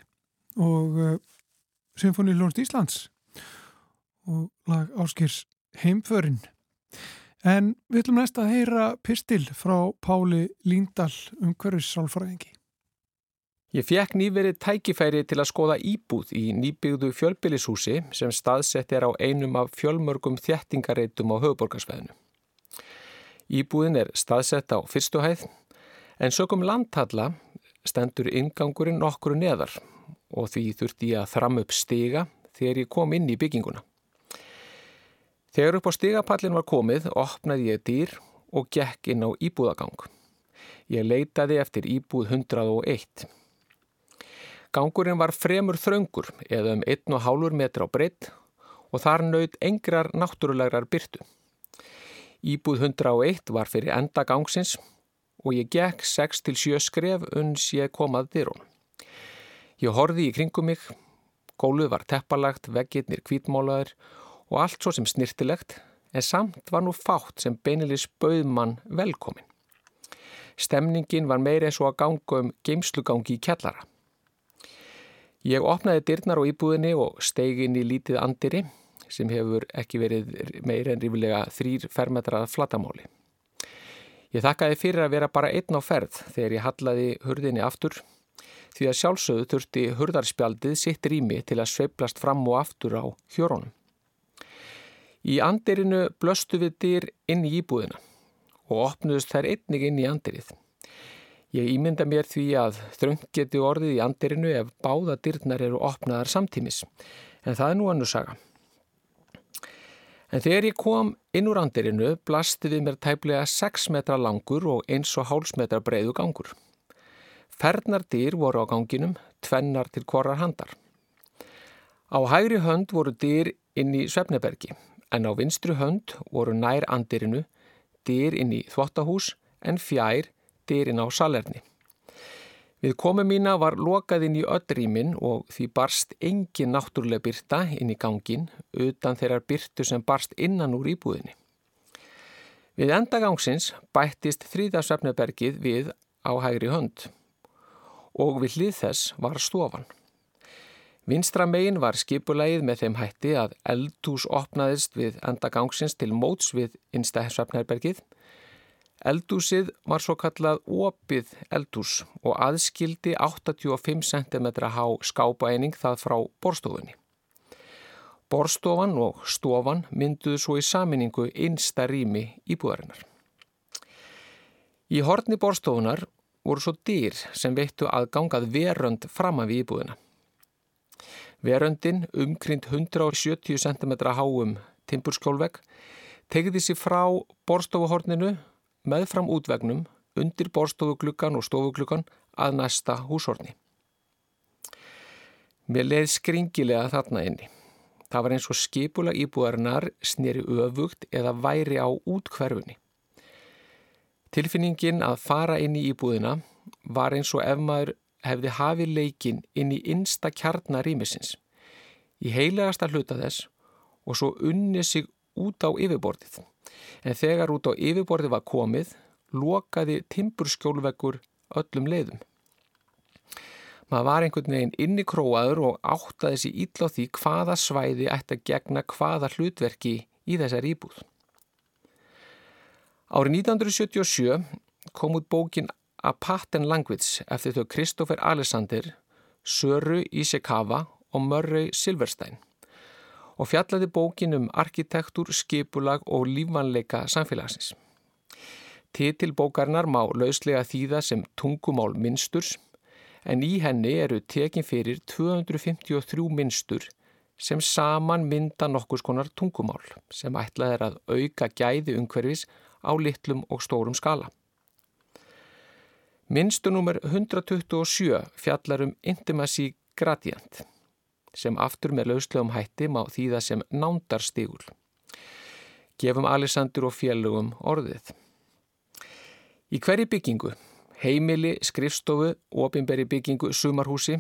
og uh, Symfóni Ljónst Íslands og lag Áskeirs Heimförin. En við ætlum næst að heyra pistil frá Páli Líndal umhverfis sálfræðingi. Ég fekk nýverið tækifæri til að skoða íbúð í nýbyggðu fjölbillishúsi sem staðsett er á einum af fjölmörgum þjættingareitum á höfuborgarsveðinu. Íbúðin er staðsett á fyrstuhæð en sögum landtalla stendur ingangurinn nokkru neðar og því þurfti ég að þram upp stiga þegar ég kom inn í bygginguna. Þegar upp á stigapallin var komið opnaði ég dýr og gekk inn á íbúðagang. Ég leitaði eftir íbúð 101. Gangurinn var fremur þraungur eða um 1,5 metra á breytt og þar naut engrar náttúrulegar byrtu. Íbúð 101 var fyrir enda gangsins og ég gekk 6-7 skref uns ég komað dyrun. Ég horfi í kringum mig, góluð var teppalagt, veggirnir kvítmálaður og allt svo sem snirtilegt, en samt var nú fátt sem beinilis bauðmann velkomin. Stemningin var meir eins og að ganga um geimslugangi í kjallara. Ég opnaði dyrnar á íbúðinni og steigin í lítið andiri sem hefur ekki verið meir en rífilega þrýr fermetrað flatamáli. Ég þakkaði fyrir að vera bara einn á ferð þegar ég hallaði hurðinni aftur því að sjálfsögðu þurfti hurðarspjaldið sitt rými til að sveiplast fram og aftur á hjórónum. Í andirinu blöstu við dyr inn í íbúðina og opnuðust þær einnig inn í andirið. Ég ímynda mér því að þröng geti orðið í andirinu ef báða dyrnar eru opnaðar samtímis en það er nú annu saga. En þegar ég kom inn úr andirinu blasti við mér tæplega 6 metra langur og 1,5 metra breiðu gangur. Fernar dyr voru á ganginum, tvennar til korrar handar. Á hægri hönd voru dyr inn í Svefnebergi, en á vinstru hönd voru nær andirinu dyr inn í þvottahús en fjær dyr inn á salerni. Við komum mína var lokað inn í öllrýmin og því barst engin náttúrulega byrta inn í gangin utan þeirrar byrtu sem barst innan úr íbúðinni. Við endagangsins bættist þrýðarsvefnebergið við á hægri hönd og við hlið þess var stofan. Vinstra megin var skipulegið með þeim hætti að eldhús opnaðist við endagangsins til móts við innstæðsvefnebergið Eldúsið var svo kallað opið eldús og aðskildi 85 cm há skápaeining það frá borstofunni. Borstofan og stofan mynduðu svo í saminningu einsta rými íbúðarinnar. Í horni borstofunar voru svo dýr sem veittu að gangað verönd fram af íbúðina. Veröndin, umkrynd 170 cm háum timburskjólvegg, tegði sér frá borstofuhorninu með fram útvegnum undir borstofugluggan og stofugluggan að næsta húshorni. Mér leið skringilega þarna inni. Það var eins og skipula íbúðarinnar sneri öfugt eða væri á útkverfunni. Tilfinningin að fara inn í íbúðina var eins og ef maður hefði hafið leikin inn í innsta kjarnar rýmisins, í heilegasta hluta þess og svo unni sig út á yfirborðið. En þegar út á yfirborðið var komið, lokaði timburskjólveggur öllum leiðum. Maður var einhvern veginn inni króaður og áttaði sér ítla á því hvaða svæði ætti að gegna hvaða hlutverki í þessar íbúð. Árið 1977 kom út bókin A Pattern Language eftir þau Kristófer Alexander, Söru Ísekava og Murray Silverstein og fjallaði bókin um arkitektur, skipulag og lífanleika samfélagsins. Titil bókarinnar má lauslega þýða sem tungumál minnsturs en í henni eru tekin fyrir 253 minnstur sem saman mynda nokkus konar tungumál sem ætlað er að auka gæði umhverfis á litlum og stórum skala. Minnstunúmer 127 fjallar um Intimacy Gradient sem aftur með lauslegum hætti má þýða sem nándarstígul. Gefum Alessandur og félögum orðið. Í hverju byggingu heimili, skrifstofu, ofinberi byggingu, sumarhúsi,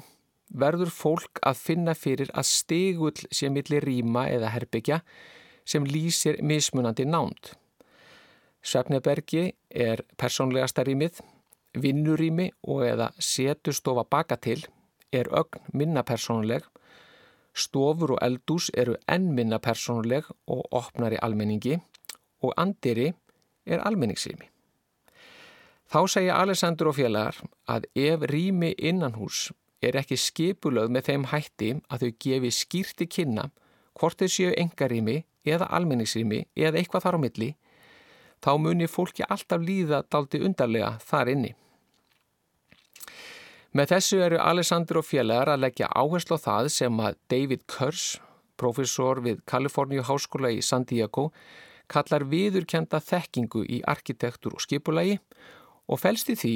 verður fólk að finna fyrir að stegull sé millir rýma eða herbyggja sem lýsir mismunandi nánd. Svefnebergi er persónlegasta rýmið, vinnurými og eða setustofa baka til er ögn minna persónuleg, stofur og eldús eru enn minna persónuleg og opnar í almenningi og andiri er almenningsrými. Þá segja Alessandur og félagar að ef rými innanhús er ekki skipulög með þeim hætti að þau gefi skýrti kynna hvort þau séu engarými eða almenningsrými eða eitthvað þar á milli, þá munir fólki alltaf líða daldi undarlega þar inni. Með þessu eru Alessandur og félagar að leggja áherslu á það sem að David Kurs, profesor við Kaliforníu Háskóla í San Diego, kallar viðurkenda þekkingu í arkitektur og skipulagi og fælst í því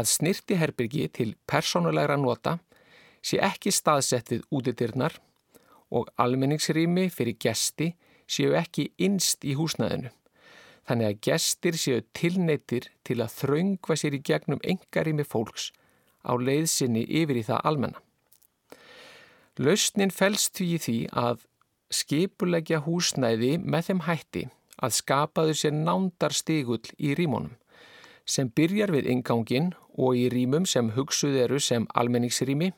að snirti herbyrgi til persónulegra nota sé ekki staðsett við útidirnar og almenningsrými fyrir gesti séu ekki innst í húsnæðinu. Þannig að gestir séu tilneitir til að þraungva sér í gegnum engarými fólks á leiðsynni yfir í það almenna. Lausnin fælst því því að skipulegja húsnæði með þeim hætti að skapaðu sér nándar stigull í rímónum sem byrjar við ingangin og í rýmum sem hugsuð eru sem almenningsrými,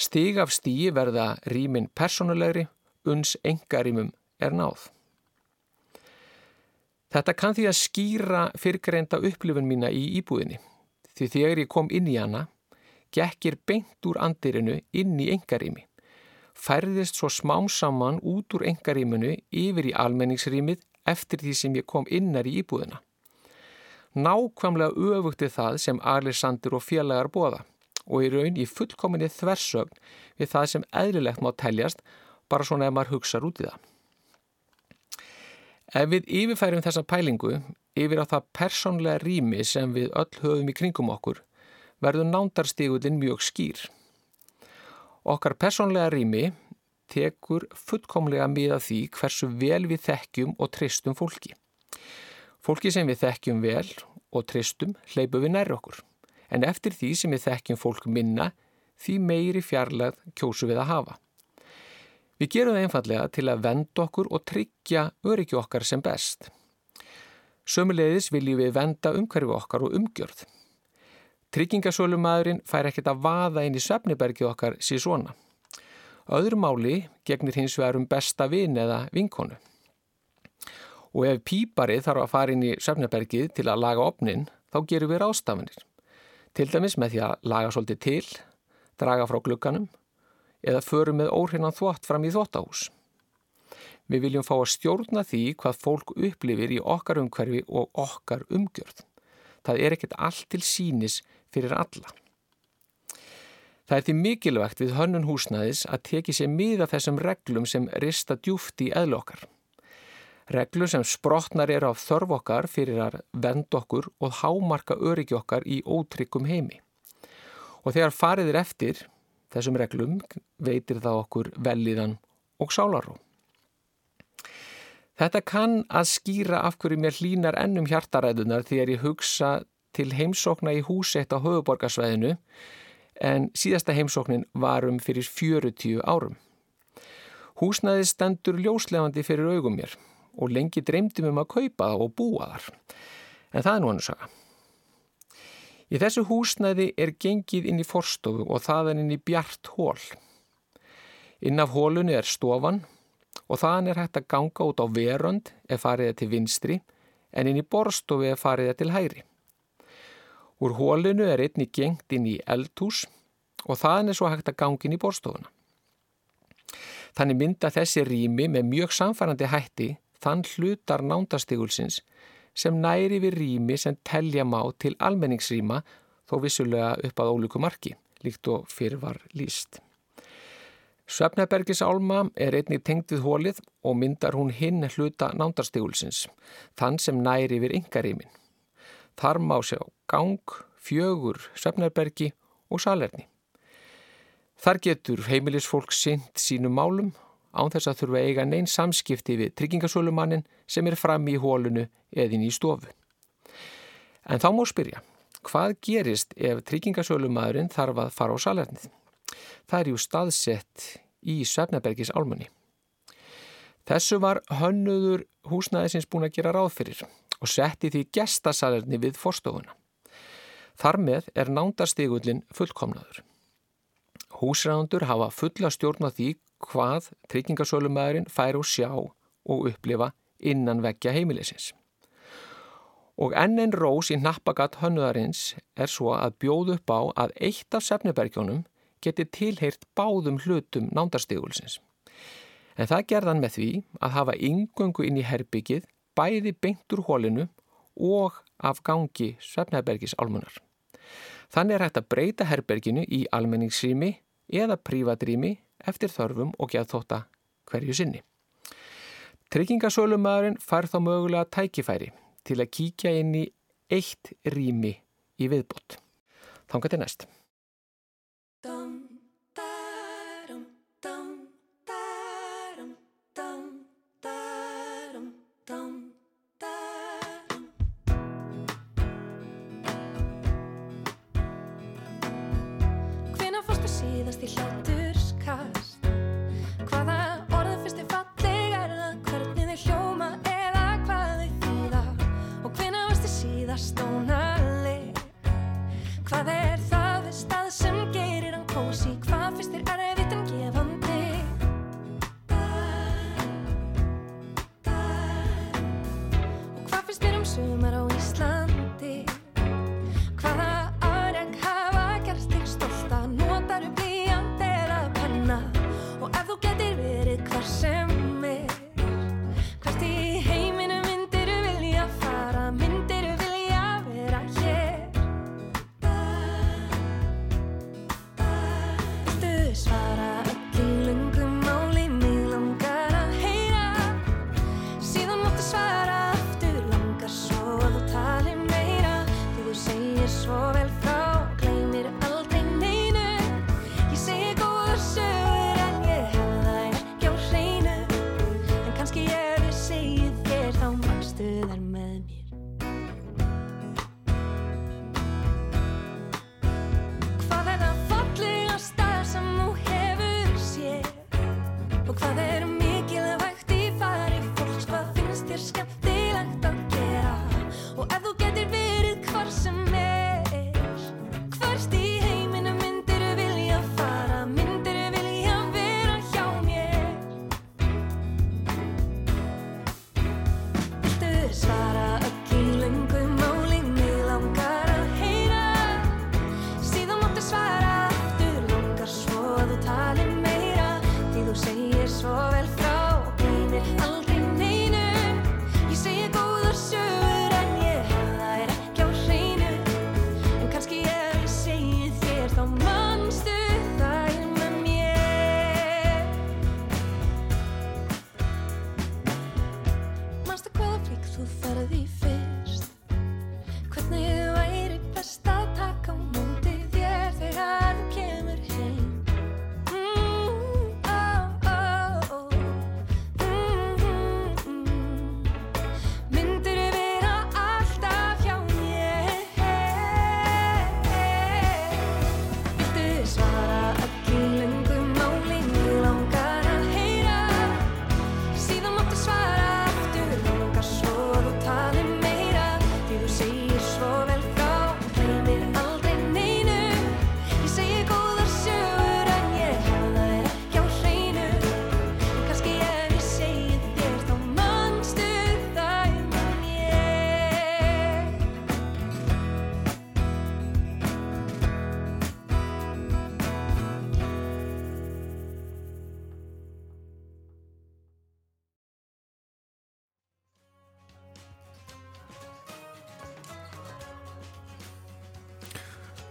stig af stíi verða rýmin personulegri, uns engarýmum er náð. Þetta kann því að skýra fyrrgreinda upplifun mína í íbúðinni, því þegar ég kom inn í hana, gekkir beint úr andirinu inn í engarými, færðist svo smám saman út úr engarýmunu yfir í almenningsrýmið eftir því sem ég kom innar í íbúðina nákvæmlega öfugti það sem Alexander og félagar bóða og í raun í fullkominni þversögn við það sem eðlilegt má teljast bara svona ef maður hugsaður út í það. Ef við yfirfærum þessa pælingu yfir á það persónlega rými sem við öll höfum í kringum okkur verður nándarstígullin mjög skýr. Okkar persónlega rými tekur fullkomlega miða því hversu vel við þekkjum og tristum fólki. Fólki sem við þekkjum vel og tristum hleypum við nær okkur. En eftir því sem við þekkjum fólk minna, því meiri fjarlæð kjósu við að hafa. Við gerum það einfallega til að venda okkur og tryggja öryggi okkar sem best. Sömulegis viljum við venda umhverfi okkar og umgjörð. Tryggingasölumæðurinn fær ekkert að vaða inn í svefnibergi okkar síð svona. Öðru máli gegnir hins vegar um besta vin eða vinkonu og ef pýparið þarf að fara inn í söfnabergið til að laga opnin þá gerum við rástafanir. Til dæmis með því að laga svolítið til, draga frá glugganum eða förum með óhrinnan þvott fram í þvottahús. Við viljum fá að stjórna því hvað fólk upplifir í okkar umhverfi og okkar umgjörð. Það er ekkert allt til sínis fyrir alla. Það er því mikilvægt við hönnun húsnæðis að teki sér miða þessum reglum sem rista djúft í eðlokkar. Reglur sem sprotnar eru af þörf okkar fyrir að vend okkur og hámarka öryggi okkar í ótryggum heimi. Og þegar fariðir eftir þessum reglum veitir það okkur velíðan og sálarú. Þetta kann að skýra af hverju mér hlínar ennum hjartaræðunar þegar ég hugsa til heimsókna í húsett á höfuborgarsvæðinu en síðasta heimsóknin varum fyrir 40 árum. Húsnæði stendur ljóslefandi fyrir augum mér og lengi dreymdum um að kaupa og búa þar. En það er nú hannu saga. Í þessu húsnæði er gengið inn í forstofu og það er inn í bjart hól. Inn af hólunni er stofan og þaðan er hægt að ganga út á verönd ef fariða til vinstri en inn í borstofu ef fariða til hæri. Úr hólunu er einni gengt inn í eldhús og þaðan er svo hægt að ganga inn í borstofuna. Þannig mynda þessi rými með mjög samfærandi hætti þann hlutar nándastigulsins sem næri við rými sem telja má til almenningsrýma þó vissulega upp að ólíku marki, líkt og fyrir var líst. Svefnabergis álma er einnig tengt við hólið og myndar hún hinn hluta nándastigulsins, þann sem næri við yngarýmin. Þar má sjá gang, fjögur, svefnabergi og salerni. Þar getur heimilisfólk synt sínum málum án þess að þurfa eiga neinn samskipti við tryggingasölumannin sem er fram í hólunu eðin í stofu. En þá má spyrja, hvað gerist ef tryggingasölumadurinn þarf að fara á salernið? Það er ju staðsett í Svefnabergis álmunni. Þessu var hönnuður húsnæðisins búin að gera ráð fyrir og setti því gestasalerni við forstofuna. Þar með er nándastigullin fullkomnaður. Húsræðandur hafa fulla stjórn á því hvað tryggingasölumæðurinn fær og sjá og upplifa innan vekja heimilisins. Og enn en rós í nappagat hönnuðarins er svo að bjóð upp á að eitt af sefnibergjónum geti tilheyrt báðum hlutum nándarstigulsins. En það gerðan með því að hafa yngöngu inn í herbyggið bæði beint úr hólinu og af gangi Svefnherbergis álmunar. Þannig er hægt að breyta herberginu í almenningsrými eða prívatrými eftir þörfum og geðþóta hverju sinni. Tryggingasölumæðurinn fær þá mögulega tækifæri til að kíkja inn í eitt rými í viðbót. Þannig til næst. de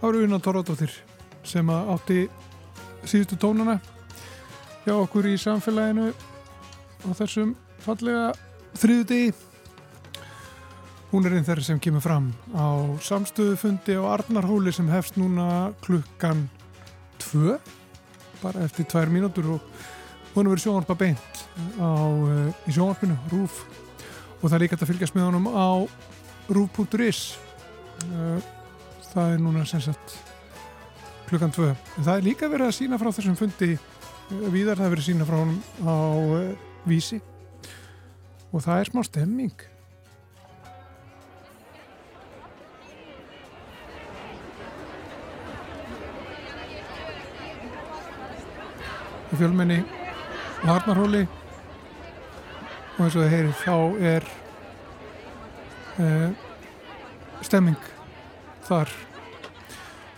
ára Una Torradóttir sem átti síðustu tónana hjá okkur í samfélaginu á þessum fallega þriðu degi hún er einn þeirri sem kemur fram á samstöðufundi á Arnarhóli sem hefst núna klukkan tvö bara eftir tvær mínútur og hún er verið sjónvarpa beint á, uh, í sjónvarpinu, RÚF og það er líka að fylgjast með honum á rúf.is það er núna sem sagt klukkan 2 en það er líka verið að sína frá þessum fundi uh, víðar það er verið að sína frá honum á uh, vísi. Og það er smá stemming. Fjölmenni Harnarhóli og eins og það heyrir þá er uh, stemming þar.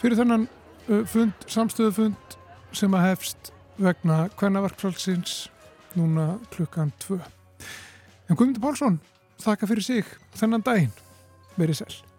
Fyrir þennan uh, fund, samstöðufund sem að hefst vegna kvennaverkfrálsins núna klukkan 2 en Guðmundur Pálsson þakka fyrir sig þennan daginn. Verið sæl